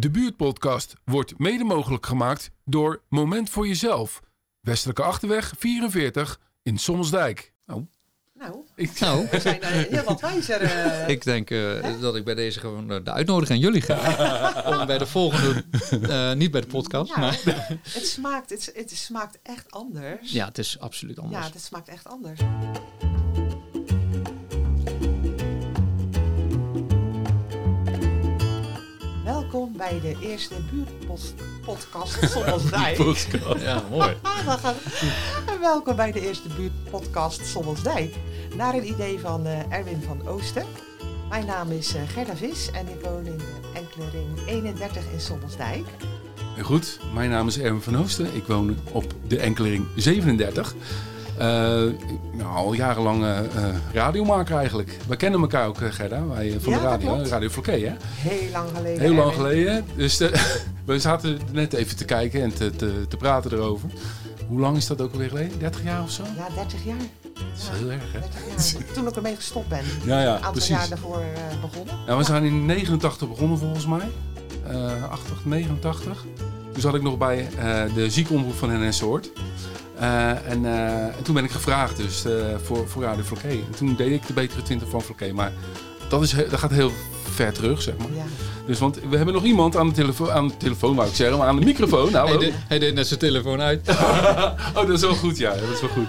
De buurtpodcast wordt mede mogelijk gemaakt door Moment voor Jezelf. Westelijke Achterweg 44 in Sommelsdijk. Oh, Nou, ik, Nou, we zijn eh, heel wat wijzer. eh. ik denk eh, dat ik bij deze gewoon de uitnodiging aan jullie ga. Om bij de volgende, eh, niet bij de podcast, ja, maar... het, smaakt, het, het smaakt echt anders. Ja, het is absoluut anders. Ja, het smaakt echt anders. Bij de eerste buurtpodcast Sommelsdijk. Ja, mooi. Welkom bij de eerste buurtpodcast Sommelsdijk. Naar een idee van eh, Erwin van Oosten. Mijn naam is eh, Gerda Vis en ik woon in de enkele ring 31 in Sommelsdijk. goed, mijn naam is Erwin van Oosten. Ik woon op de Enkelering 37. Eh, nou, al jarenlang eh, eh, radiomaker eigenlijk. We kennen elkaar ook, Gerda, wij van Ja, de radio. Radio hè? Heel lang geleden. Heel lang geleden. Dus we zaten net even te kijken en te, te, te praten erover. Hoe lang is dat ook alweer geleden? 30 jaar of zo? Ja, 30 jaar. Dat is Ja, heel erg, hè? 30 jaar. Toen ik ermee gestopt ben. Ja, ja, Een aantal precies. jaar daarvoor eh, begonnen. Ja, we zijn in 89 begonnen volgens mij. 80, 89. Toen zat ik nog bij de ziekenomroep van NS Hoort. Eh, en, eh, en toen ben ik gevraagd dus, eh, voor, voor Radio Floké. En toen deed ik de betere 20 van Floké. Maar dat, is, dat gaat heel ver terug, zeg maar. Ja. Dus, want we hebben nog iemand aan de, telefo aan de telefoon, wou ik zeggen, maar aan de microfoon. Hij Hallo. deed, hij deed net zijn telefoon uit. oh, dat is wel goed, ja. Dat is wel goed.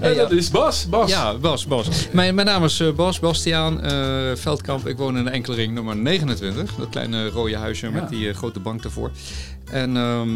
En ja. dat is Bas. Bas. Ja, Bas, Bas. Mijn, mijn naam is Bas Bastiaan eh, Veldkamp. Ik woon in de Enkelring nummer 29. Dat kleine rode huisje Ja. met die grote bank ervoor. En ehm,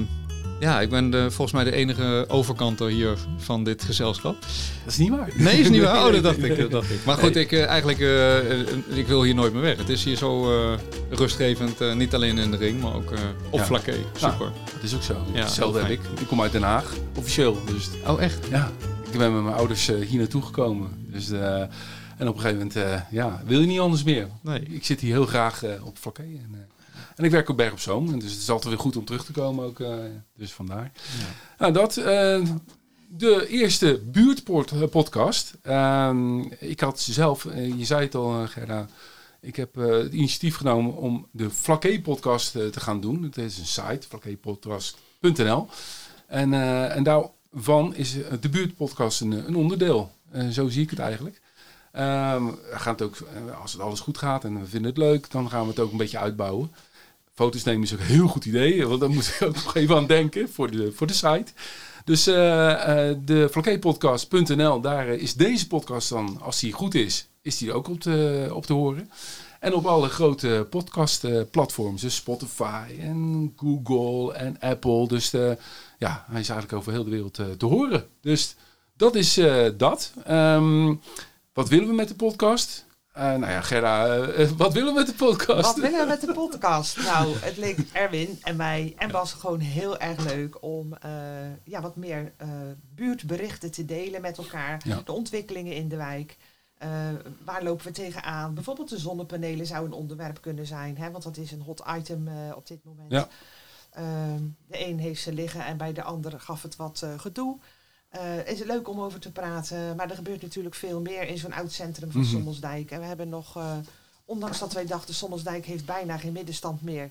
ja, ik ben de, volgens mij de enige overkanter hier van dit gezelschap. Dat is niet waar. Nee, is niet waar. Oh, dat dacht ik. Dat dacht ik. Maar goed, ik, eh, eigenlijk, eh, ik wil hier nooit meer weg. Het is hier zo eh, rustgevend. niet alleen in de ring, maar ook op Ja. vlakke. Super. Dat is ook zo. Ja, Hetzelfde heb ik. Ik kom uit Den Haag, officieel. Dus Oh, echt? Ja, ik ben met mijn ouders hier naartoe gekomen. Dus, en op een gegeven moment ja, wil je niet anders meer. Nee. Ik zit hier heel graag op Vlakke. En, en ik werk op Berg op Zoom. En dus het is altijd weer goed om terug te komen ook. eh, dus vandaar. Nou, dat. eh, de eerste buurtpodcast. Ehm ik had zelf, eh, je zei het al eh, Gerda, ik heb eh, het initiatief genomen om de Vlakke podcast eh, te gaan doen. Het is een site, vlakkepodcast.nl. En, eh, en daarvan is eh, de buurtpodcast een, een onderdeel. Eh, zo zie ik het eigenlijk. Ehm, we gaan het ook, eh, als het alles goed gaat en we vinden het leuk, dan gaan we het ook een beetje uitbouwen. Foto's nemen is ook een heel goed idee, want daar moet ik ook nog even aan denken voor de, voor de site. Dus eh, eh, de vlakkepodcast.nl, daar eh, is deze podcast dan, als die goed is, is die ook op te, op te horen. En op alle grote podcastplatforms, dus Spotify en Google en Apple. Dus ja, hij is eigenlijk over heel de wereld te horen. Dus dat is dat. Ehm, wat willen we met de podcast? Eh, nou ja, Gerda, eh, wat willen we met de podcast? Wat willen we met de podcast? Nou, het leek Erwin en mij en Bas gewoon heel erg leuk om eh, ja, wat meer eh, buurtberichten te delen met elkaar. Ja. De ontwikkelingen in de wijk. Eh, waar lopen we tegenaan? Bijvoorbeeld de zonnepanelen zou een onderwerp kunnen zijn, hè, want dat is een hot item eh, op dit moment. Ja. Ehm, de een heeft ze liggen en bij de ander gaf het wat eh, gedoe. Eh, is het leuk om over te praten, maar er gebeurt natuurlijk veel meer in zo'n oud centrum van. Sommelsdijk. En we hebben nog, eh, ondanks dat wij dachten Sommelsdijk heeft bijna geen middenstand meer,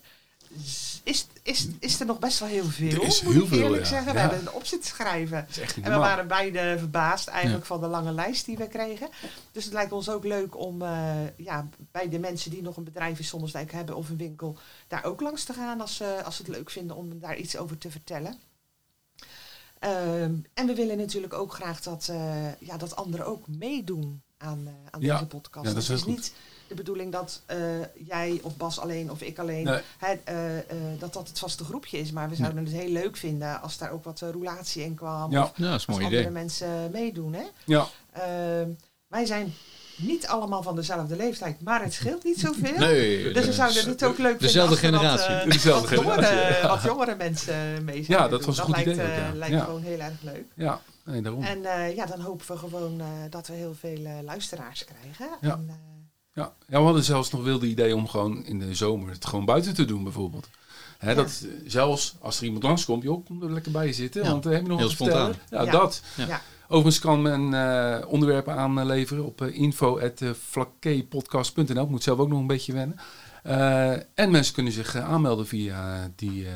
is, is, is er nog best wel heel veel. Er is moet heel ik veel, eerlijk ja. zeggen. We hebben een op zitten schrijven. En we waren beide verbaasd eigenlijk van de lange lijst die we kregen. Dus het lijkt ons ook leuk om eh, ja, bij de mensen die nog een bedrijf in Sommelsdijk hebben of een winkel, daar ook langs te gaan als, ze als ze het leuk vinden om daar iets over te vertellen. Ehm, en we willen natuurlijk ook graag dat, eh, ja, dat anderen ook meedoen aan, eh, aan Ja. deze podcast. Ja, dat is het is goed. niet de bedoeling dat eh, jij of Bas alleen of ik alleen, Nee. hè, eh, eh, dat dat het vaste groepje is. Maar we zouden het heel leuk vinden als daar ook wat roulatie in kwam. Ja. Of Ja, dat is een als mooi andere idee. mensen meedoen. Hè? Ja, Ehm, wij zijn niet allemaal van dezelfde leeftijd, maar het scheelt niet zoveel. Nee. Dus we zouden het ook leuk Dezelfde vinden als er generatie. Wat, eh, Dezelfde wat, jongere, generatie, ja. wat jongere mensen mee Ja, zouden dat doen. was een goed lijkt, idee ook, ja. lijkt Ja. gewoon heel erg leuk. ja. Nee, daarom. En eh, ja, dan hopen we gewoon eh, dat we heel veel eh, luisteraars krijgen. Ja. En, eh, Ja. ja, we hadden zelfs nog wilde idee om gewoon in de zomer het gewoon buiten te doen bijvoorbeeld. Hè, Ja. dat, zelfs als er iemand langskomt, joh, kom er lekker bij zitten. Ja. Want dan heb je nog Heel vertellen. Ja, Ja. dat. Overigens kan men eh, onderwerpen aanleveren op uh, info.vlakkepodcast.nl. Ik moet zelf ook nog een beetje wennen. en mensen kunnen zich aanmelden via die,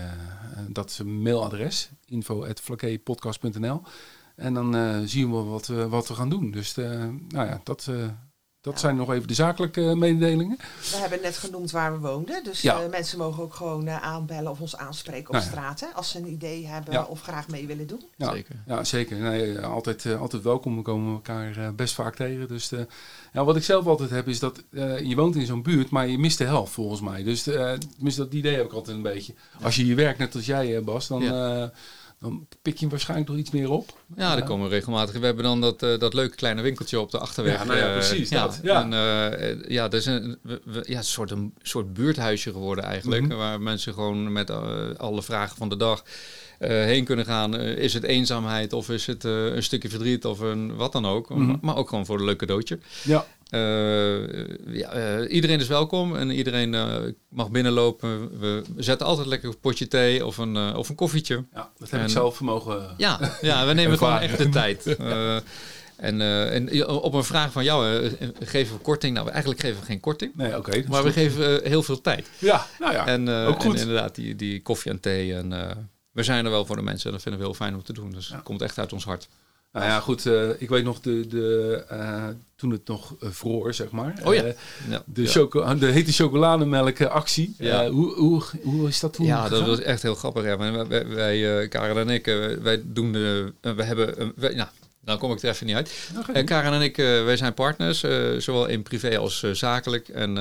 dat mailadres, info.flakepodcast.nl. En dan zien we wat, wat we gaan doen. Dus nou ja, dat dat zijn nog even de zakelijke uh, mededelingen. We hebben net genoemd waar we woonden. Dus ja. uh, mensen mogen ook gewoon uh, aanbellen of ons aanspreken op nou, straat. Hè, als ze een idee hebben ja. of graag mee willen doen. Ja, zeker. Ja, zeker. Nee, altijd, altijd welkom. We komen elkaar best vaak tegen. Dus ja, wat ik zelf altijd heb is dat je woont in zo'n buurt, maar je mist de helft volgens mij. Dus dat idee heb ik altijd een beetje. Als je hier werkt net als jij, Bas, dan dan pik je hem waarschijnlijk nog iets meer op. Ja, dan komen we regelmatig. We hebben dan dat, uh, dat leuke kleine winkeltje op de achterweg. Ja, nou ja precies. Uh, dat. Ja, en, uh, ja, dat is een, we, we, ja, een, soort, een soort buurthuisje geworden eigenlijk. Mm -hmm. Waar mensen gewoon met alle vragen van de dag heen kunnen gaan. is het eenzaamheid of is het een stukje verdriet of een wat dan ook. Mm -hmm. Maar ook gewoon voor een leuk cadeautje. Ja. Ja, iedereen is welkom en iedereen mag binnenlopen. We zetten altijd lekker een potje thee of een, of een koffietje. Ja, dat heb en, ik zelf mogen. Ja, ja we nemen gewoon echt de tijd. En, uh, en, op een vraag van jou, uh, geven we korting? Nou, eigenlijk geven we geen korting. Nee, oké. Okay, maar we geven heel veel tijd. Ja, nou ja. En, ook goed. en inderdaad, die, die koffie en thee. En, we zijn er wel voor de mensen. Dat vinden we heel fijn om te doen. Dus ja. het komt echt uit ons hart. Nou ja, goed. Uh, ik weet nog de, de, uh, toen het nog uh, vroor, zeg maar. Oh ja. ja. De, ja. Choco de hete chocolademelk actie. Ja. hoe, hoe, hoe is dat toen? Ja, dat was echt heel grappig. Ja. Wij, wij Karen en ik, wij doen de, we hebben, wij, nou, dan kom ik er even niet uit. Okay. Uh, Karen en ik, uh, wij zijn partners, uh, zowel in privé als zakelijk. En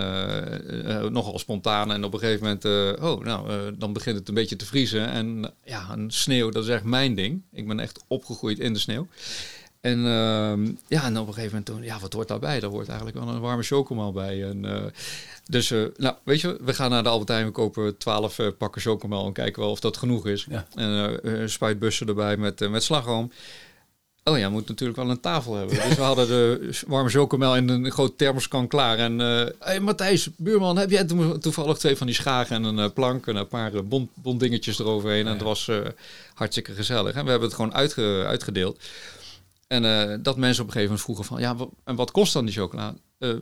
nogal spontaan. En op een gegeven moment, oh, nou, dan begint het een beetje te vriezen. En ja, een sneeuw, dat is echt mijn ding. Ik ben echt opgegroeid in de sneeuw. En ehm, ja, en op een gegeven moment toen, ja, wat hoort daarbij? Daar hoort eigenlijk wel een warme chocomel bij. En, dus, nou, weet je, we gaan naar de Albert Heijn, we kopen twaalf pakken chocomel en kijken wel of dat genoeg is. Ja. En spuitbussen erbij met, met slagroom. Oh ja, moet natuurlijk wel een tafel hebben. Dus we hadden de warme chocomel in een groot thermoskan klaar. En hé uh, hey Matthijs, buurman, heb jij toevallig twee van die schagen en een uh, plank en een paar bond, bondingetjes eroverheen. Ja. En het was hartstikke gezellig. En we hebben het gewoon uitge, uitgedeeld. En dat mensen op een gegeven moment vroegen van, ja, en wat kost dan die chocola?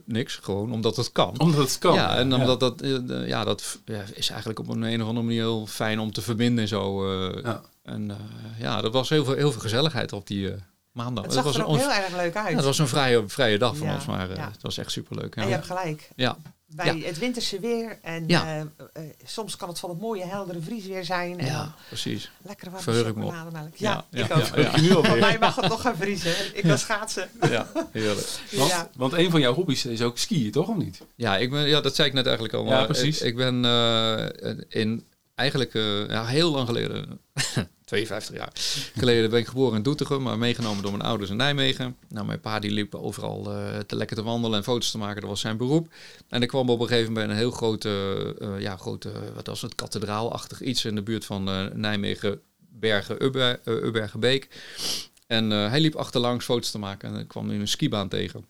niks, gewoon omdat het kan. Omdat het kan. Ja, en omdat ja. dat, ja, dat ja, is eigenlijk op een, een of andere manier heel fijn om te verbinden en zo. ja. En ja, dat was heel veel, heel veel gezelligheid op die maandag. Het zag was er ook heel erg leuk uit. Ja, het was een vrije, vrije dag van ja, ons, maar uh, ja. het was echt superleuk. Ja. En je hebt gelijk. Ja. Bij het winterse weer en uh, uh, soms kan het van het mooie heldere vriesweer zijn. En ja, precies. Lekker warme chocolademelk. Ja, ja, ik ook. Ja, nu Van mij mag het nog gaan vriezen. Ik wil schaatsen. Ja, heerlijk. Want, want een van jouw hobby's is ook skiën, toch of niet? Ja, ik ben, ja dat zei ik net eigenlijk al. Maar ja, precies. Ik, ik ben in eigenlijk ja, heel lang geleden 52 jaar geleden ben ik geboren in Doetinchem, maar meegenomen door mijn ouders in Nijmegen. Nou, mijn pa die liep overal uh, te lekker te wandelen en foto's te maken, dat was zijn beroep. En ik kwam op een gegeven moment een heel grote, uh, ja, grote, wat was het, kathedraalachtig iets in de buurt van uh, Nijmegen, Bergen, Ubber, Ubbergenbeek. En hij liep achterlangs foto's te maken en kwam in een skibaan tegen.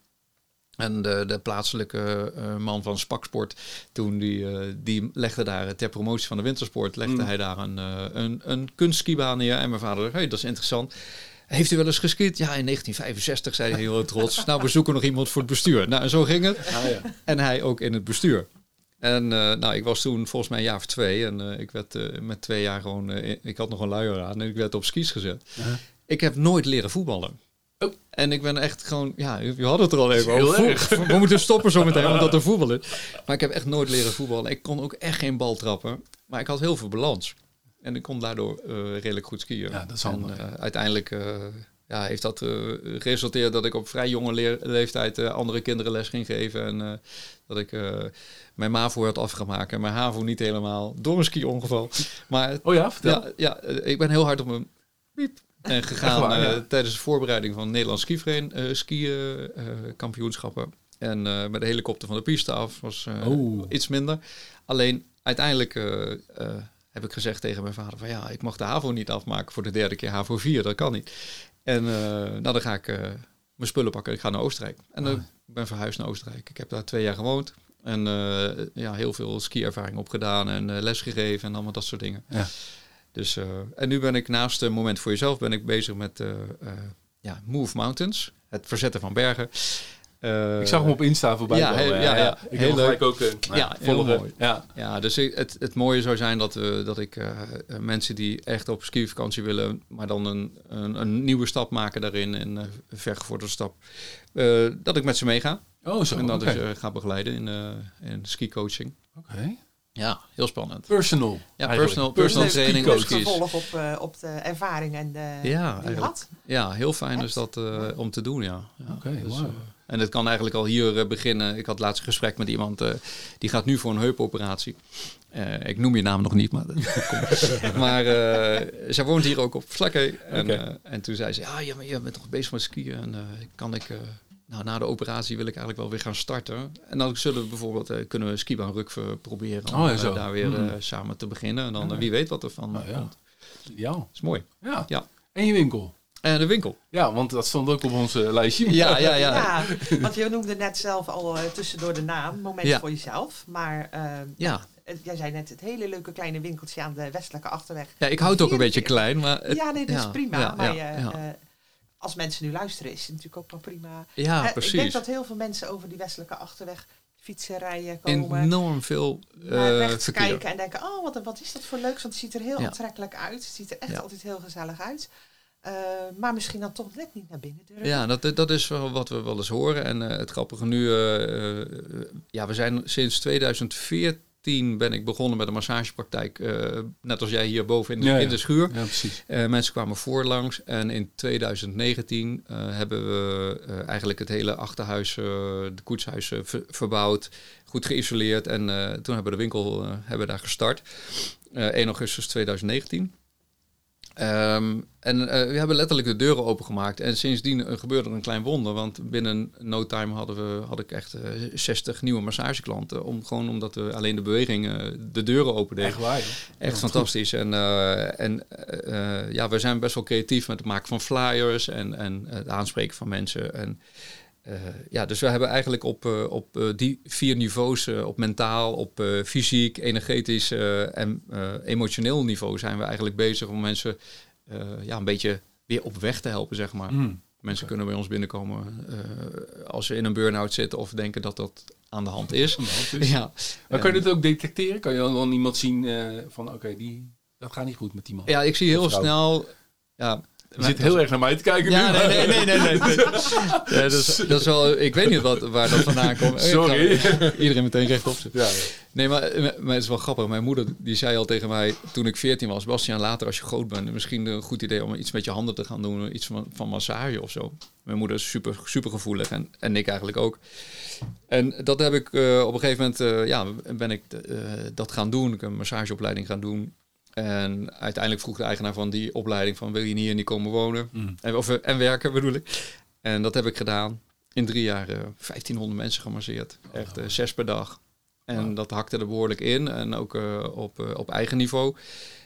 En de, de plaatselijke uh, man van Spaksport, toen die, uh, die legde daar ter promotie van de wintersport, legde mm. hij daar een, uh, een, een kunstskibaan neer. En mijn vader dacht, hey, dat is interessant. Heeft u wel eens geskiet? Ja, in 1965, zei hij heel trots. nou, we zoeken nog iemand voor het bestuur. Nou, en zo ging het. Ah, ja. En hij ook in het bestuur. En nou, ik was toen volgens mij een jaar of twee. En ik werd met twee jaar gewoon... ik had nog een luier aan en ik werd op skis gezet. -huh. Ik heb nooit leren voetballen. Oh. En ik ben echt gewoon, ja, je had het er al even over. We moeten stoppen zo meteen, omdat er voetbal is. Maar ik heb echt nooit leren voetballen. Ik kon ook echt geen bal trappen. Maar ik had heel veel balans. En ik kon daardoor uh, redelijk goed skiën. Ja, dat is handig. En, uh, uiteindelijk uh, ja, heeft dat geresulteerd dat ik op vrij jonge leer leeftijd andere kinderen les ging geven. En dat ik mijn MAVO had afgemaakt en mijn HAVO niet helemaal door een ski-ongeval. Maar oh ja, vertel. Ja, ja, ik ben heel hard op mijn piep en gegaan waar, ja. uh, tijdens de voorbereiding van Nederlands skivereniging, uh, ski kampioenschappen. En uh, met de helikopter van de piste af was oh. iets minder. Alleen uiteindelijk heb ik gezegd tegen mijn vader van ja, ik mag de HAVO niet afmaken voor de derde keer HAVO 4, dat kan niet. En nou, dan ga ik mijn spullen pakken, ik ga naar Oostenrijk. En ik ben verhuisd naar Oostenrijk. Ik heb daar twee jaar gewoond. En ja, heel veel ski-ervaring opgedaan en lesgegeven en allemaal dat soort dingen. Ja. Dus, uh, en nu ben ik naast een moment voor jezelf ben ik bezig met uh, uh, ja, Move Mountains, het verzetten van bergen. Eh, ik zag hem op Insta voorbij ja, komen. ja, ja. Ik Heel gelijk ook eh, Ja, heel mooi. Ja. Ja, dus het, het mooie zou zijn dat, we dat ik eh, eh, mensen die echt op skivakantie willen, maar dan een, een, een nieuwe stap maken daarin en eh, een vergevorderde stap, eh, dat ik met ze meega. Oh, zo. en dat oké. ik ze ga begeleiden in, eh in ski-coaching. Oké. Ja, heel spannend. Personal. Ja, personal, personal training. Dus vervolg op, eh, op de ervaring en de, Ja, die eigenlijk. had. Ja, heel fijn is dat eh, om te doen, ja. ja Oké, dus, eh, en het kan eigenlijk al hier eh, beginnen. Ik had laatst een gesprek met iemand, eh, die gaat nu voor een heupoperatie. Eh, ik noem je naam nog niet, maar... maar eh, zij woont hier ook op Vlakke. En, eh, en toen zei ze, ja, je, je bent toch bezig met skiën? En eh, kan ik... nou, na de operatie wil ik eigenlijk wel weer gaan starten. En dan zullen we bijvoorbeeld eh, kunnen we skibaan Rukve proberen om Oh, ja, eh, daar weer Mhm. eh, samen te beginnen. En dan Ja. wie weet wat er van Nou ja. komt. Ja. Dat is mooi. ja. Ja. En je winkel. En de winkel. Ja, want dat stond ook op ons eh, lijstje. Ja, ja, ja. Ja, want je noemde net zelf al eh, tussendoor de naam, moment Ja. voor jezelf. Maar eh, Ja. jij zei net het hele leuke kleine winkeltje aan de westelijke achterweg. Ja, ik hou het ook een beetje klein, maar... het- ja, nee, dat ja, is prima. ja, maar ja, je, ja. eh, als mensen nu luisteren, is het natuurlijk ook wel prima. Ja, Eh, precies. Ik denk dat heel veel mensen over die westelijke achterweg fietsen, rijden, komen. Enorm veel naar eh rechts verkeer. kijken en denken, oh, wat, wat is dat voor leuks? Want het ziet er heel Ja. aantrekkelijk uit. Het ziet er echt Ja. altijd heel gezellig uit. Eh, maar misschien dan toch net niet naar binnen durven. Ja, dat, dat is wat we wel eens horen. En eh, het grappige nu, ja, we zijn sinds 2014 ben ik begonnen met een massagepraktijk. eh, net als jij hier boven in de, Ja, in de schuur. Ja, precies. Eh, mensen kwamen voorlangs en in 2019 eh, hebben we eigenlijk het hele achterhuis, de koetshuis, ver- verbouwd, goed geïsoleerd. En toen hebben we de winkel hebben daar gestart, Eh 1 augustus 2019. Ehm, en eh, we hebben letterlijk de deuren opengemaakt. En sindsdien eh, gebeurde er een klein wonder. Want binnen no time hadden we, had ik echt eh 60 nieuwe massageklanten. Om, gewoon omdat we alleen de beweging eh, de deuren opendeden. Echt waar. Echt Ja, fantastisch. En, eh, en eh, eh, ja, we zijn best wel creatief met het maken van flyers en, en het aanspreken van mensen. En, eh, ja, dus we hebben eigenlijk op, eh, op eh, die vier niveaus, op mentaal, op fysiek, energetisch en emotioneel niveau, zijn we eigenlijk bezig om mensen ja, een beetje weer op weg te helpen, zeg maar. Mm. Mensen kunnen bij ons binnenkomen als ze in een burn-out zitten of denken dat dat aan de hand is. Ja. Maar kan je dit ook detecteren? Kan je dan, iemand zien van, oké, die dat gaat niet goed met die man? ja, ik zie heel snel... Ja, Je zit heel erg naar mij te kijken Ja, nu. nee, nee, nee, nee. nee. Ja, dat, is, dat is wel, ik weet niet wat, waar dat vandaan komt. Sorry. Iedereen meteen rechtop zitten. Ja, Nee, maar, maar het is wel grappig. Mijn moeder die zei al tegen mij toen ik 14 was: Bastiaan, later als je groot bent, misschien een goed idee om iets met je handen te gaan doen, iets van, van massage of zo. Mijn moeder is super, super gevoelig en, en ik eigenlijk ook. En dat heb ik eh, op een gegeven moment, eh, ja, ben ik eh, dat gaan doen. Ik heb een massageopleiding gaan doen. En uiteindelijk vroeg de eigenaar van die opleiding van wil je hier niet komen wonen? Mm. En, of, eh, en werken bedoel ik. En dat heb ik gedaan. In drie jaar eh 1500 mensen gemasseerd. Echt eh, zes per dag. En Wow. dat hakte er behoorlijk in. En ook eh, op, eh, op eigen niveau.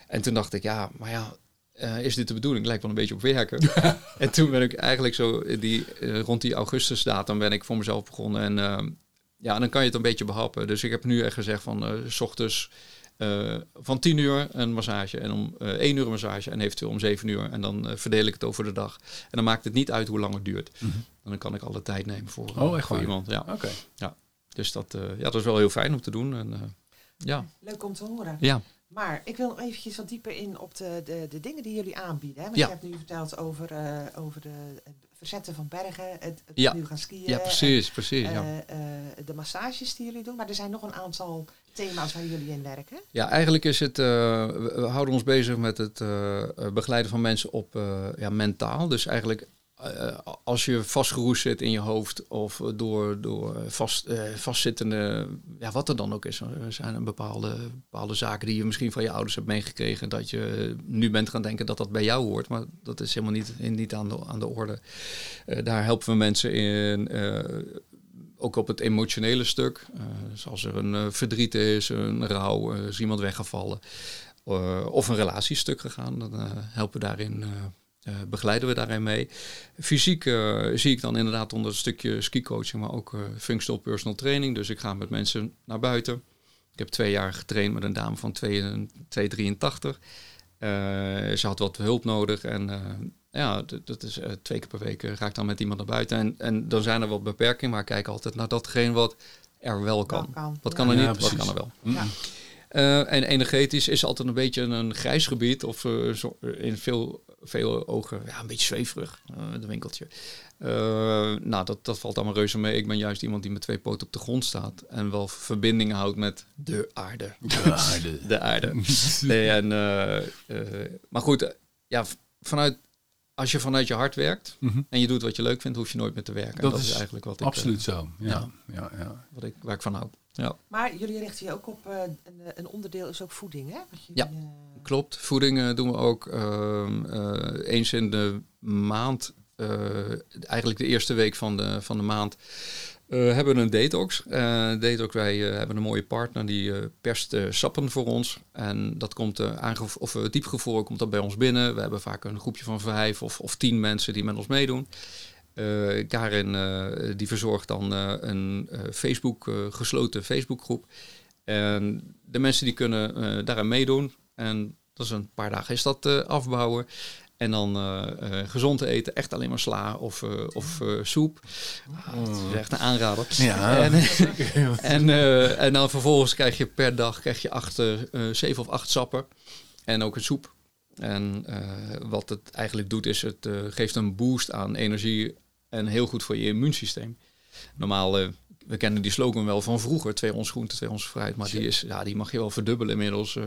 En toen dacht ik, ja, maar ja, eh, is dit de bedoeling? Lijkt wel een beetje op werken. en toen ben ik eigenlijk zo, eh, die, eh, rond die augustusdatum ben ik voor mezelf begonnen. En eh, ja, dan kan je het een beetje behappen. Dus ik heb nu echt gezegd van, eh, s ochtends eh, van 10 uur een massage en om eh 1 uur een massage en eventueel om 7 uur. En dan eh, verdeel ik het over de dag. En dan maakt het niet uit hoe lang het duurt. Mhm. En dan kan ik alle tijd nemen voor, Oh, echt voor waar? iemand. Ja. Oké. Dus dat, eh, ja, dat is wel heel fijn om te doen. En, eh, ja. Leuk om te horen. Ja. Maar ik wil nog eventjes wat dieper in op de, de, de dingen die jullie aanbieden. Hè? Want Ja. je hebt nu verteld over, eh, over de, het verzetten van bergen, het, het Ja. nu gaan skiën. ja, precies, precies. en, ja. eh, eh, de massages die jullie doen. Maar er zijn nog een aantal thema's waar jullie in werken. Ja, eigenlijk is het. eh, we, houden ons bezig met het eh, eh, begeleiden van mensen op eh, ja, mentaal. Dus eigenlijk. Eh, als je vastgeroest zit in je hoofd of door, door vast, eh, vastzittende, ja, wat er dan ook is. Er zijn een bepaalde, bepaalde zaken die je misschien van je ouders hebt meegekregen. Dat je nu bent gaan denken dat dat bij jou hoort. Maar dat is helemaal niet, niet aan, de, aan de orde. Eh, daar helpen we mensen in. ook op het emotionele stuk. Als er een verdriet is, een rouw, is iemand weggevallen. of een relatiestuk gegaan, dan helpen we daarin, begeleiden we daarin mee. Fysiek eh, zie ik dan inderdaad onder een stukje ski-coaching, maar ook eh, functional personal training. Dus ik ga met mensen naar buiten. Ik heb twee jaar getraind met een dame van 2 2,83. Eh, ze had wat hulp nodig en, eh, ja, dat is eh, twee keer per week eh, ga ik dan met iemand naar buiten. En, en dan zijn er wat beperkingen, maar ik kijk altijd naar datgene wat er wel kan. Wel kan, Wat ja. kan er Ja, niet, wat kan er wel. Ja. Eh, en energetisch is altijd een beetje een grijs gebied. Of eh, zo- in veel, veel ogen ja, een beetje zweverig, het winkeltje. Eh, nou, dat, dat valt allemaal reuze mee. Ik ben juist iemand die met twee poten op de grond staat. En wel verbinding houdt met de aarde. De aarde. Nee, en, eh, eh, maar goed, ja, vanuit, als je vanuit je hart werkt Mhm. en je doet wat je leuk vindt, hoef je nooit meer te werken. En Dat dat, is eigenlijk wat ik, eh, Absoluut zo. Ja. ja. Ja. Ja, wat ik, waar ik van hou. Ja. Maar jullie richten je ook op, eh, een, eh, een onderdeel is ook voeding, hè? Wat jullie, Ja. Klopt, voeding doen we ook ehm, eh, eens in de maand. eh, eigenlijk de eerste week van de, van de maand. Eh, hebben een detox. Eh, detox, wij eh, hebben een mooie partner die perst sappen voor ons. En dat komt uh, aangev- of uh, diepgevroren komt dat bij ons binnen. We hebben vaak een groepje van vijf of, of tien mensen die met ons meedoen. Uh, Karin uh, die verzorgt dan uh, een Facebook, gesloten Facebookgroep. En de mensen die kunnen uh, daaraan meedoen. En dat is een paar dagen is dat uh, afbouwen. En dan uh, gezond eten, echt alleen maar sla of, of soep. Ah, dat is echt een aanrader. Ja. En, en, en, dan vervolgens krijg je per dag krijg je acht, zeven of acht sappen. En ook een soep. En wat het eigenlijk doet is het geeft een boost aan energie. En heel goed voor je immuunsysteem. Normaal we kennen die slogan wel van vroeger, twee ons groente, twee ons fruit. Maar die, is, ja, die mag je wel verdubbelen inmiddels. Uh,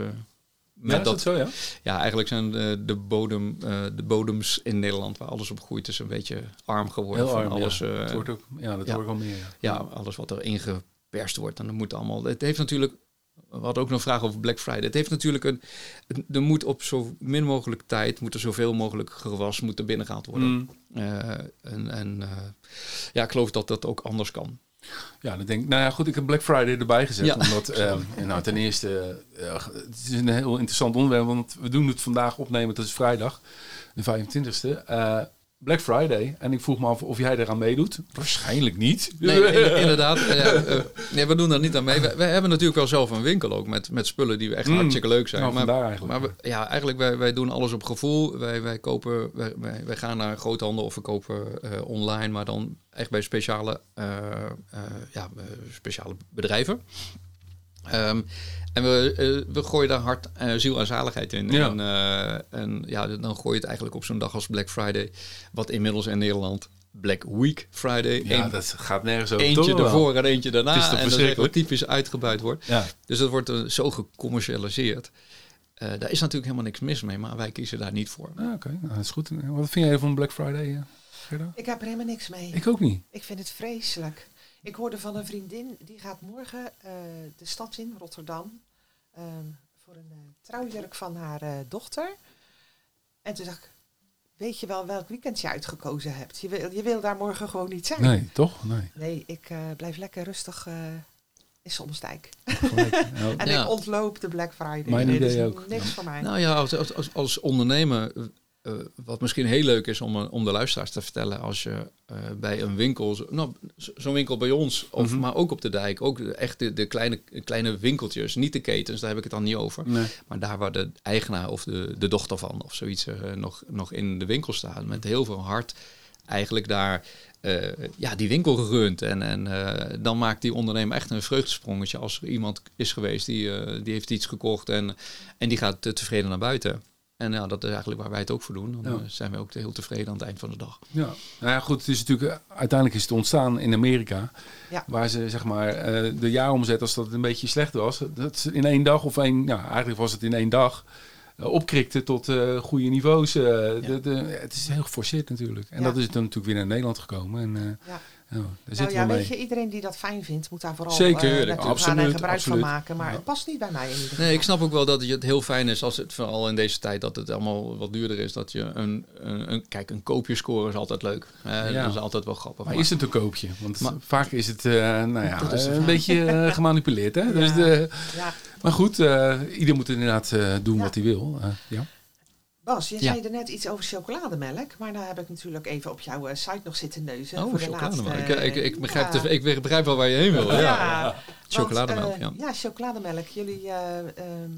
met ja, dat, zo, ja? Ja, eigenlijk zijn de, de, bodem, uh, de bodems in Nederland waar alles op groeit, is een beetje arm geworden. Heel van arm, alles, ja. Uh, dat wordt ook, ja, dat ja. wordt wel meer. Ja. ja, alles wat er ingeperst wordt. En dan moet allemaal. Het heeft natuurlijk. We hadden ook nog een vraag over Black Friday. Het heeft natuurlijk een. Er moet op zo min mogelijk tijd. Moet er zoveel mogelijk gewas moeten binnengehaald worden. Mm. Uh, en en ja, ik geloof dat dat ook anders kan. Ja, dan denk ik, nou ja, goed, ik heb Black Friday erbij gezet. Ja. Omdat, um, nou, ten eerste, uh, het is een heel interessant onderwerp, want we doen het vandaag opnemen, dat is vrijdag, de 25e. Uh, Black Friday. En ik vroeg me af of jij eraan meedoet. Waarschijnlijk niet. Nee, inderdaad. uh, uh, nee, we doen daar niet aan mee. We, we, hebben natuurlijk wel zelf een winkel ook met, met spullen die echt mm. hartstikke leuk zijn. Nou, maar eigenlijk. maar we, ja, eigenlijk wij, wij doen alles op gevoel. Wij, wij kopen, wij, wij, gaan naar groothandel of we kopen uh, online, maar dan echt bij speciale, uh, ja, speciale bedrijven. Um, en we, uh, we gooien daar hard uh, ziel en zaligheid in. Ja. En, uh, en ja, dan gooi je het eigenlijk op zo'n dag als Black Friday. Wat inmiddels in Nederland Black Week Friday. Ja, Eén, dat gaat nergens over. Eentje ervoor en eentje daarna. Het is en dat is echt typisch uitgebuit wordt. Ja. Dus dat wordt uh, zo gecommercialiseerd. Uh, daar is natuurlijk helemaal niks mis mee, maar wij kiezen daar niet voor. Ah, Oké, okay. nou, dat is goed. Wat vind jij van Black Friday? eh, Gerda? Ik heb er helemaal niks mee. Ik ook niet. Ik vind het vreselijk. Ik hoorde van een vriendin, die gaat morgen uh, de stad in, Rotterdam, uh, voor een uh, trouwjurk van haar uh, dochter. En toen dacht ik, weet je wel welk weekend je uitgekozen hebt? Je wil, je wil daar morgen gewoon niet zijn. Nee, toch? Nee. Nee, ik uh, blijf lekker rustig in ja. en ja. ik ontloop de Black Friday. Mijn nee, idee is ook. niks voor mij. Nou ja, als, als, als ondernemer uh, wat misschien heel leuk is om, om de luisteraars te vertellen, als je uh, bij een winkel, nou, zo'n winkel bij ons, of, Mhm. maar ook op de dijk, ook echt de, de kleine, kleine winkeltjes, niet de ketens, daar heb ik het dan niet over. Nee. Maar daar waar de eigenaar of de, de dochter van of zoiets uh, nog, nog in de winkel staat, met heel veel hart eigenlijk daar uh, ja, die winkel gerund. En, en uh, dan maakt die ondernemer echt een vreugdesprongetje als er iemand is geweest die, uh, die heeft iets gekocht en, en die gaat tevreden naar buiten. En ja, dat is eigenlijk waar wij het ook voor doen. Dan Ja. ja. zijn we ook heel tevreden aan het eind van de dag. Ja, nou ja, goed. Het is natuurlijk, eh, uiteindelijk is het ontstaan in Amerika. Ja. Waar ze, zeg maar, eh, de jaaromzet, als dat een beetje slecht was, dat ze in één dag of één, ja, eigenlijk was het in één dag, eh, opkrikte tot eh, goede niveaus. eh, de, de, het is heel geforceerd natuurlijk. En Ja. dat is dan natuurlijk weer naar Nederland gekomen. En eh, Ja. Nou, daar Nou ja, we weet mee. je, iedereen die dat fijn vindt, moet daar vooral Zeker, eh, gaan absoluut, en gebruik absoluut. van maken. Maar Ja. het past niet bij mij in ieder geval. Nee, ik snap ook wel dat het heel fijn is als het vooral in deze tijd dat het allemaal wat duurder is. Dat je een, een, een kijk, een koopjescore is altijd leuk. Eh, Ja. Dat is altijd wel grappig. Maar maar- is het een koopje? Want Maar- vaak is het, eh, nou ja, een beetje eh, gemanipuleerd. Hè? Dus Ja. de, Ja. maar goed, eh, ieder moet inderdaad eh, doen Ja. wat hij wil. Ja. Bas, je Ja. zei er net iets over chocolademelk, maar daar heb ik natuurlijk even op jouw eh, site nog zitten neuzen. Oh, voor de chocolademelk. laatste, ik, ik, ik, begrijp ja. ik begrijp wel waar je heen wil. Ja, Chocolademelk, eh, ja. Ja, chocolademelk. Jullie eh, ehm, ehm,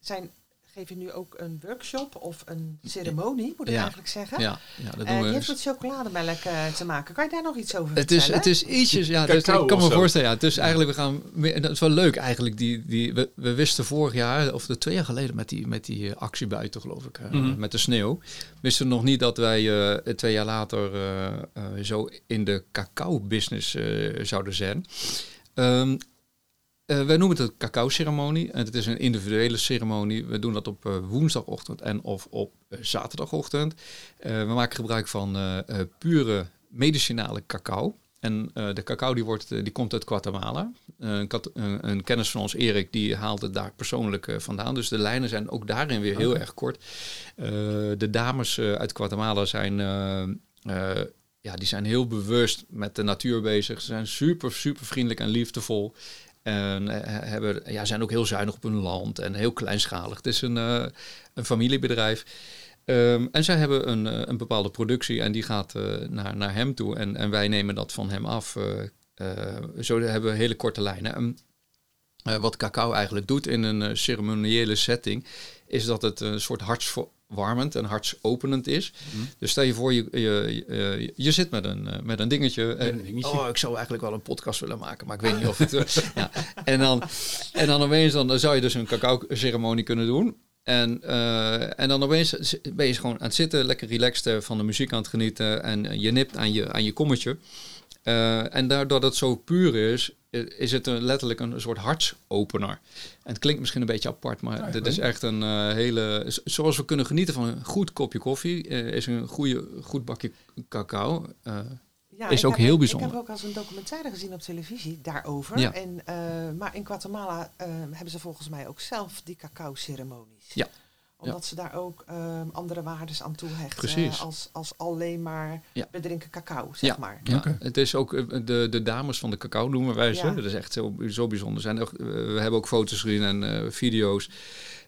zijn geef je nu ook een workshop of een ceremonie, moet ik Ja. eigenlijk zeggen. Ja, ja dat doen die we. heeft met chocolademelk eh, te maken. Kan je daar nog iets over Het is, het is ietsjes, ja, dus ik kan me zo. voorstellen. Ja, dus eigenlijk, we gaan, meer- dat is wel leuk eigenlijk. Die, die, we, we wisten vorig jaar, of de twee jaar geleden, met die, met die eh, actie buiten, geloof ik, eh, Mhm. met de sneeuw, wisten we nog niet dat wij eh, twee jaar later eh, eh, zo in de cacao-business eh, zouden zijn. Ehm, eh, wij noemen het een cacao-ceremonie. En het is een individuele ceremonie. We doen dat op eh, woensdagochtend en of op eh, zaterdagochtend. We maken gebruik van pure medicinale cacao. En de cacao die, wordt, die komt uit Guatemala. Een, kat- een- een kennis van ons, Erik, die haalt het daar persoonlijk vandaan. Dus de lijnen zijn ook daarin weer heel erg kort. De dames uit Guatemala zijn, ja, die zijn heel bewust met de natuur bezig. Ze zijn super, super vriendelijk en liefdevol. En eh, hebben, ja, zijn ook heel zuinig op hun land en heel kleinschalig. Het is een, eh, een familiebedrijf. Ehm, en zij hebben een, eh, een bepaalde productie en die gaat naar, naar hem toe. En, en wij nemen dat van hem af. zo hebben we hele korte lijnen. En, eh, wat cacao eigenlijk doet in een ceremoniële setting, is dat het een soort hartsverwarmend en hartsopenend is. Mhm. Dus stel je voor, je, je, je, je zit met een, eh, met een dingetje. Met een en, dingetje. Oh, ik zou eigenlijk wel een podcast willen maken, maar ik weet niet of het... eh, ja. en, dan, en dan opeens dan, dan zou je dus een cacao-ceremonie kunnen doen. En, eh, en dan opeens ben je gewoon aan het zitten, lekker relaxed van de muziek aan het genieten. En je nipt aan je, aan je kommetje. Eh, en daardoor dat het zo puur is, is het een, letterlijk een soort hartsopener. En het klinkt misschien een beetje apart, maar Ja, dit is echt een eh, hele... Zoals we kunnen genieten van een goed kopje koffie, eh, is een goede, goed bakje cacao. Ja, is ook heb- heel bijzonder. Ik heb ook als een documentaire gezien op televisie daarover. Ja. En, maar in Guatemala hebben ze volgens mij ook zelf die cacao-ceremonies. Ja. Omdat ze daar ook eh, andere waarden aan toehechten. Precies. Als, als alleen maar Ja. we drinken cacao, zeg Ja. maar. Ja, het is ook eh, de, de dames van de cacao noemen wij ze. Ja. Dat is echt zo, zo bijzonder. Zijn ook, eh, we hebben ook foto's gezien en eh, video's.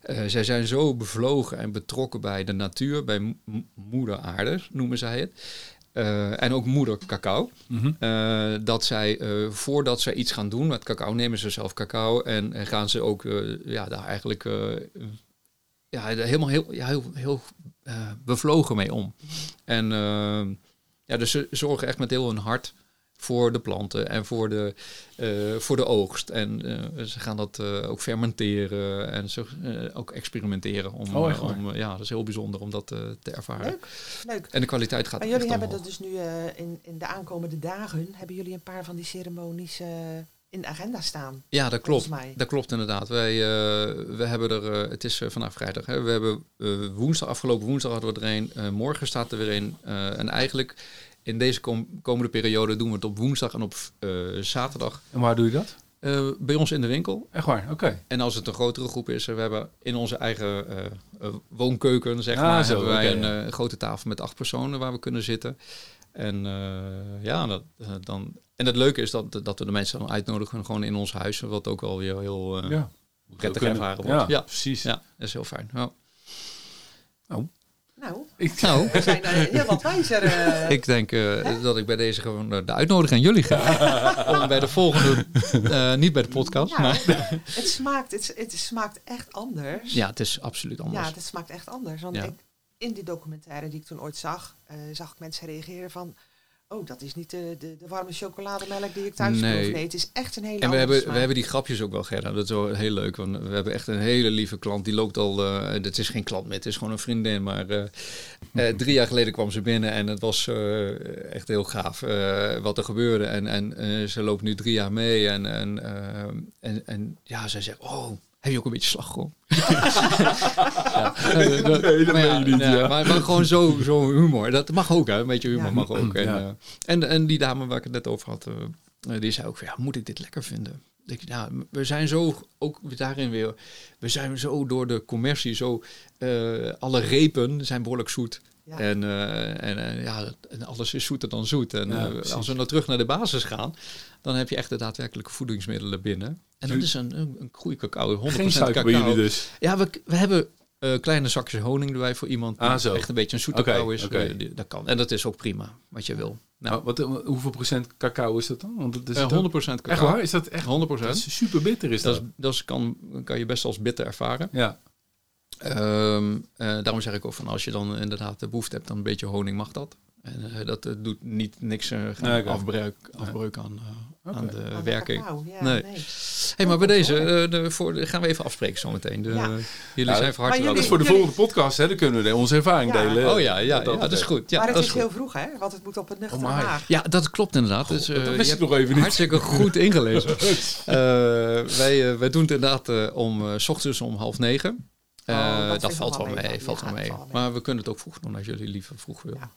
Eh, zij zijn zo bevlogen en betrokken bij de natuur, bij moeder aarde, noemen zij het. Eh, en ook moeder cacao. Mhm. Eh, dat zij, eh, voordat zij iets gaan doen met cacao, nemen ze zelf cacao en, en gaan ze ook eh, ja, daar eigenlijk eh, ja, er helemaal heel, ja, heel, heel eh, bevlogen mee om. En eh, ja, dus ze zorgen echt met heel hun hart voor de planten en voor de, eh, voor de oogst. En eh, ze gaan dat eh, ook fermenteren en ze, eh, ook experimenteren. Om, Oh, om, ja, dat is heel bijzonder om dat eh, te ervaren. Leuk, leuk. En de kwaliteit gaat Maar echt jullie hebben omhoog. dat dus nu eh, in, in de aankomende dagen, hebben jullie een paar van die ceremonies in de agenda staan? Ja, dat klopt. Volgens mij. Dat klopt inderdaad. Wij, eh, we hebben er, eh, het is eh, vandaag vrijdag. Hè. We hebben eh, woensdag, afgelopen woensdag hadden we er een. Eh, morgen staat er weer een. Eh, en eigenlijk in deze kom- komende periode doen we het op woensdag en op eh, zaterdag. En waar doe je dat? eh, bij ons in de winkel. Echt waar, oké. En als het een grotere groep is, we hebben in onze eigen woonkeuken, zeg Ah, maar, zo, hebben wij een ja. grote tafel met acht personen waar we kunnen zitten. En eh, ja, dat, eh, dan, en het leuke is dat, dat we de mensen dan uitnodigen gewoon in ons huis, wat ook wel weer heel eh, Ja. prettig ervaren wordt. Ja, Ja. precies. Ja, dat is heel fijn. Ja. Nou, Ik, Nou, we zijn heel wat wijzer. eh. ik denk eh, dat ik bij deze gewoon de uitnodiging aan jullie ga. Om bij de volgende, eh, niet bij de podcast, Ja, maar het, smaakt, het, het smaakt echt anders. ja, het is absoluut anders. Ja, het smaakt echt anders. Want Ja. ik, in die documentaire die ik toen ooit zag, eh, zag ik mensen reageren van... Oh, dat is niet de, de, de warme chocolademelk die ik thuis Nee. proef. Nee, het is echt een hele En we hebben, smaak. we hebben die grapjes ook wel, Gerda. Dat is wel heel leuk. Want we hebben echt een hele lieve klant. Die loopt al... eh het is geen klant meer, het is gewoon een vriendin. Maar eh, drie jaar geleden kwam ze binnen en het was echt heel gaaf wat er gebeurde. En, en ze loopt nu drie jaar mee. En, en, en, en ja, zij zegt... Oh, heb je ook een beetje slagroom? ja, eh, dat- Nee, dat maar niet, ja. Maar, maar gewoon zo, zo humor. Dat mag ook, hè. Een beetje humor mag ook. En, eh, en, en die dame waar ik het net over had, eh, die zei ook van, ja, moet ik dit lekker vinden? Ik, ja, we zijn zo, ook daarin weer, we zijn zo door de commercie, zo, eh, alle repen zijn behoorlijk zoet. Ja. En, eh, en, eh, ja, en alles is zoeter dan zoet. En Ja, eh, als we nou terug naar de basis gaan, dan heb je echt de daadwerkelijke voedingsmiddelen binnen. En dat is een, een, een goede cacao, 100% geen suiker bij cacao. jullie dus. Ja, we, we hebben eh, kleine zakjes honing erbij voor iemand die Ah, echt een beetje een zoete Oké, cacao is. dat kan. En dat is ook prima, wat je wil. Nou, wat, hoeveel procent cacao is dat dan? Want dat is eh, het 100% ook- cacao. Echt waar? Is dat echt 100%. dat is super bitter? Is Dat, dat? is, dat is, kan, kan je best als bitter ervaren. Ja. Ehm, eh, daarom zeg ik ook van als je dan inderdaad de behoefte hebt, dan een beetje honing mag dat. En eh, dat eh, doet niet niks eh, Nee, afbreuk, afbreuk aan, eh, aan de Aan de werking. ja, Nee. nee. hey, maar bij goed, deze eh, de, voor, gaan we even afspreken zometeen. De, Ja. Jullie Ja, zijn van harte Dat is voor de volgende podcast, hè? Dan kunnen we onze ervaring Ja. delen. Oh ja, ja, Dat- ja, dat is goed. Ja, maar het is heel vroeg, hè? Want het moet op een nuchtere Oh maag. Ja, dat klopt inderdaad. Dus, eh, dat wist nog even niet. hartstikke goed ingelezen. Eh, wij, wij doen het inderdaad om s ochtends om half negen. Eh, Oh, dat valt wel mee. mee. Valt Ja, wel mee. Maar we kunnen het ook vroeg doen als jullie liever vroeg willen. Ja.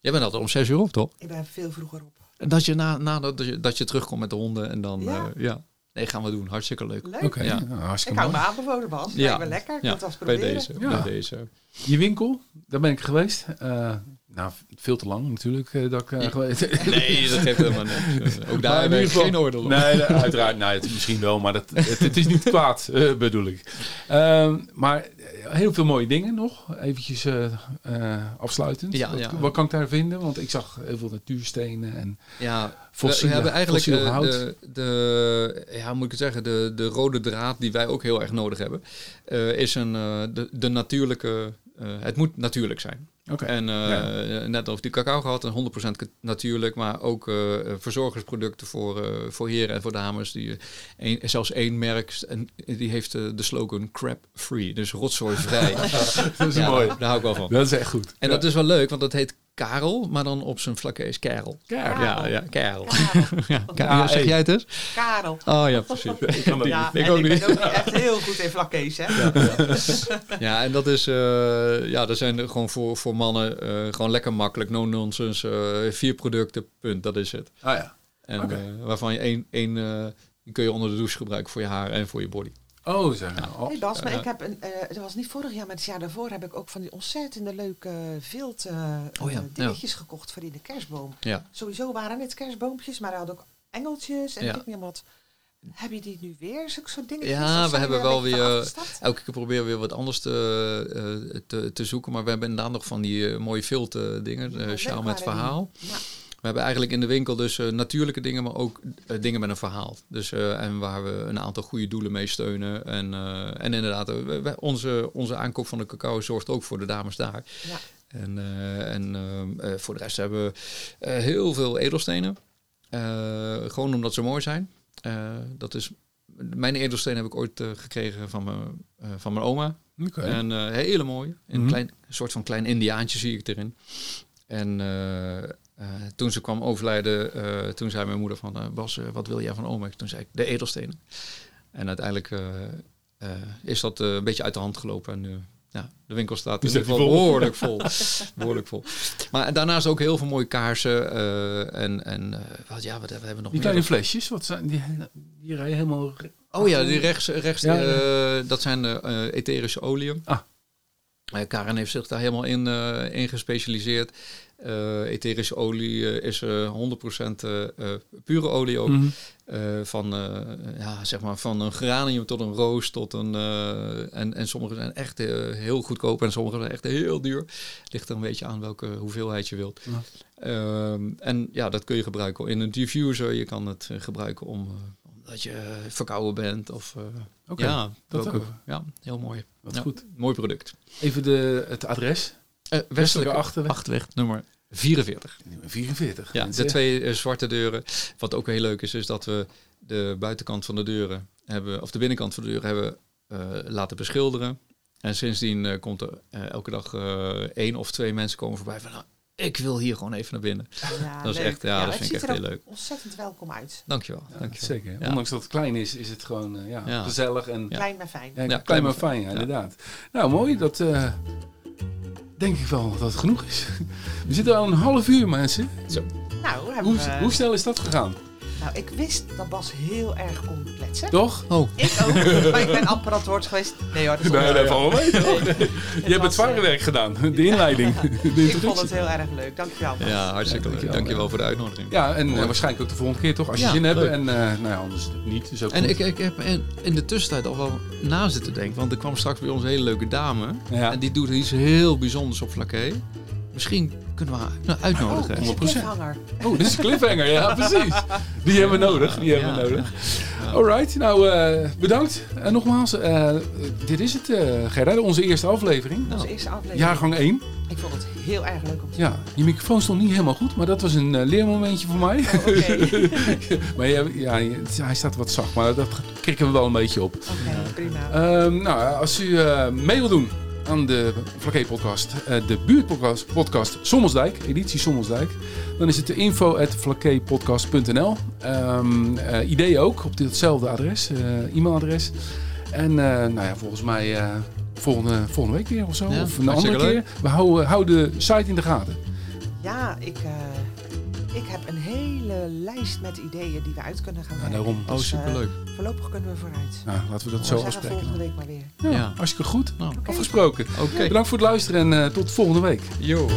Jij bent altijd om zes uur op, toch? Ik ben veel vroeger op. En dat je, na, na, dat, je, dat je terugkomt met de honden en dan... Ja. Ja. ja. Nee, gaan we doen. Hartstikke leuk. Leuk. Oké, Ja. Ik hou me aanbevolen, Bas. Ja. Lijkt me lekker. Ik Ja, moet het eens bij proberen. deze. Ja. Bij deze. Je winkel, daar ben ik geweest. Eh, nou, veel te lang natuurlijk eh, dat ik geweest Nee, dat geeft helemaal niks. Ook daar in heb ieder ik geval- geen oordeel op. Nee, uiteraard. Nee, het, misschien wel, maar dat, het, het is niet kwaad, eh, bedoel ik. Ehm, maar heel veel mooie dingen nog. Eventjes afsluitend. Ja, wat, ja. wat kan ik daar vinden? Want ik zag heel veel natuurstenen en Ja, we, we hebben eigenlijk de, de, ja, moet ik zeggen, de, de rode draad die wij ook heel erg nodig hebben, is een, de, de natuurlijke, het moet natuurlijk zijn. En Ja. net over die cacao gehad, en 100% k- natuurlijk, maar ook eh, verzorgersproducten voor, voor heren en voor dames. Die, een, zelfs één merk, en die heeft de slogan crap free, dus rotzooivrij. dat is Ja, mooi. Daar, daar hou ik wel van. Dat is echt goed. En dat is wel leuk, want dat heet Karel, maar dan op zijn vlakkees Karel. Karel. Ja, ja, Karel. Karel. Ja, Ka- Ja, zeg jij het eens? Karel. Oh ja, precies. Ik kan dat Ja, niet. Ik ook ik niet. ben ook niet echt heel goed in vlakkees, hè? Ja, en dat is, eh, ja, dat zijn er gewoon voor, voor mannen eh, gewoon lekker makkelijk, no nonsense, eh, vier producten, punt, dat is het. Ah ja. En Oké. eh, waarvan je één, één eh, die kun je onder de douche gebruiken voor je haar en voor je body. Oh, zeg nou. Oh, Hey Bas, maar Ja. ik heb een, eh, dat was niet vorig jaar, maar het jaar daarvoor heb ik ook van die ontzettende leuke vilt eh, Oh ja, eh, dingetjes gekocht voor in de kerstboom. Sowieso waren het kerstboompjes, maar hij had ook engeltjes en weet ik niet wat. Heb je die nu weer, zulke soort dingetjes? Ja, we hebben wel weer, eh? Elke keer proberen we weer wat anders te, eh, te, te zoeken, maar we hebben inderdaad nog van die eh, mooie filter dingen, Ja, met verhaal. Ja. We hebben eigenlijk in de winkel dus eh, natuurlijke dingen, maar ook eh, dingen met een verhaal. Dus, eh, en waar we een aantal goede doelen mee steunen. En, eh, en inderdaad, we- we- onze, onze aankoop van de cacao zorgt ook voor de dames daar. Ja. En, eh, en ehm, eh, voor de rest hebben we eh, heel veel edelstenen. Eh, gewoon omdat ze mooi zijn. Eh, dat is, mijn edelstenen heb ik ooit eh, gekregen van mijn, eh, van mijn oma. Oké. En eh, hele mooi. Een Mhm. klein, soort van klein indiaantje zie ik erin. En eh, eh, toen ze kwam overlijden, eh, toen zei mijn moeder van... eh, Bas, wat wil jij van oma? Toen zei ik, de edelstenen. En uiteindelijk is dat een beetje uit de hand gelopen. En eh, ja, de winkel staat in ieder geval vol? behoorlijk vol. behoorlijk vol. Maar daarnaast ook heel veel mooie kaarsen. en en wat, ja, wat hebben we nog Die meer? kleine flesjes, wat zijn die? Die rijden helemaal. Oh ja, die rechts, rechts Ja, ja. dat zijn de etherische oliën. Ah. Karen heeft zich daar helemaal in, eh, in gespecialiseerd. Eh, etherische olie eh, is eh 100% eh, eh, pure olie ook. Mhm. Van, ja, zeg maar van een geranium tot een roos tot een... en, en sommige zijn echt heel goedkoop en sommige zijn echt heel duur. Ligt er een beetje aan welke hoeveelheid je wilt. Ja. Ehm, en ja, dat kun je gebruiken in een diffuser. Je kan het gebruiken om, eh, omdat je verkouden bent. Of, eh, Oké, ja, dat ook. ja, heel mooi. Wat Ja, goed. Mooi product. Even de, het adres. Eh, westelijke Achterweg. Achterweg nummer 44. Nummer 44. Ja, de twee eh, zwarte deuren. Wat ook heel leuk is, is dat we de buitenkant van de deuren hebben, of de binnenkant van de deuren hebben eh, laten beschilderen. En sindsdien eh, komt er eh, elke dag eh, één of twee mensen komen voorbij van, nou, ik wil hier gewoon even naar binnen. Ja, dat is echt- ja, dat vind ik echt er heel leuk. ontzettend welkom uit. Dankjewel. Ja, dankjewel. zeker. Ja. Ondanks dat het klein is, is het gewoon eh, ja, Ja. gezellig en Ja. Klein maar fijn. ja, Ja, klein, klein maar fijn, ja, Ja. inderdaad. Nou, mooi. Dat eh, denk ik wel dat het genoeg is. We zitten al een half uur, mensen. Nou, hebben Hoe, we, hoe snel is dat gegaan? Nou, ik wist dat Bas heel erg kon kletsen. Toch? Oh, Ik ook, maar ik ben amper woord geweest. Nee hoor, dat is Nee, dat wel? Je hebt het zware eh, werk gedaan. De inleiding. De Ik vond het heel erg leuk. Dankjewel. Bas. ja, hartstikke Ja, leuk. dankjewel. Dankjewel voor de uitnodiging. Ja, en eh, waarschijnlijk ook de volgende keer toch, als je Ja, zin hebt. En eh, nou ja, anders niet. Dus ook En goed. ik, ik heb in, in de tussentijd al wel na zitten denken. Want er kwam straks bij ons een hele leuke dame. Ja. En die doet iets heel bijzonders op Flaké. Misschien kunnen we haar nou, Oh, uitnodigen. is een 100%. cliffhanger. Oh, dit is een cliffhanger. Ja, precies. Die hebben we nodig. Die hebben we nodig. Alright, nou uh, bedankt. En nogmaals, uh, dit is het, uh, Gerda, onze eerste aflevering. Onze eerste aflevering. Jaargang 1. Ik vond het heel erg leuk om te Ja, je microfoon stond niet helemaal goed, maar dat was een leermomentje voor mij. Oh, Oké. maar ja, ja, hij staat wat zacht, maar dat krikken we wel een beetje op. Oké, okay, prima. Um, nou, als u mee wil doen aan de Vlakke podcast, uh, de buurtpodcast podcast Sommelsdijk, editie Sommelsdijk. Dan is het de info at vlakkepodcast.nl. Um, uh, ideeën ook op ditzelfde adres, uh, e-mailadres. En nou ja, volgens mij volgende, volgende week weer of zo. Ja, of een andere keer. We houden, houden de site in de gaten. Ja, ik ik heb een hele lijst met ideeën die we uit kunnen gaan ja, daarom. Oh, dus, superleuk. Uh, voorlopig kunnen we vooruit. Nou, laten we dat zo afspreken. volgende week maar weer. Ja, ja. hartstikke goed. Nou, okay. Afgesproken. Okay. Bedankt voor het luisteren en uh, tot volgende week. Jo.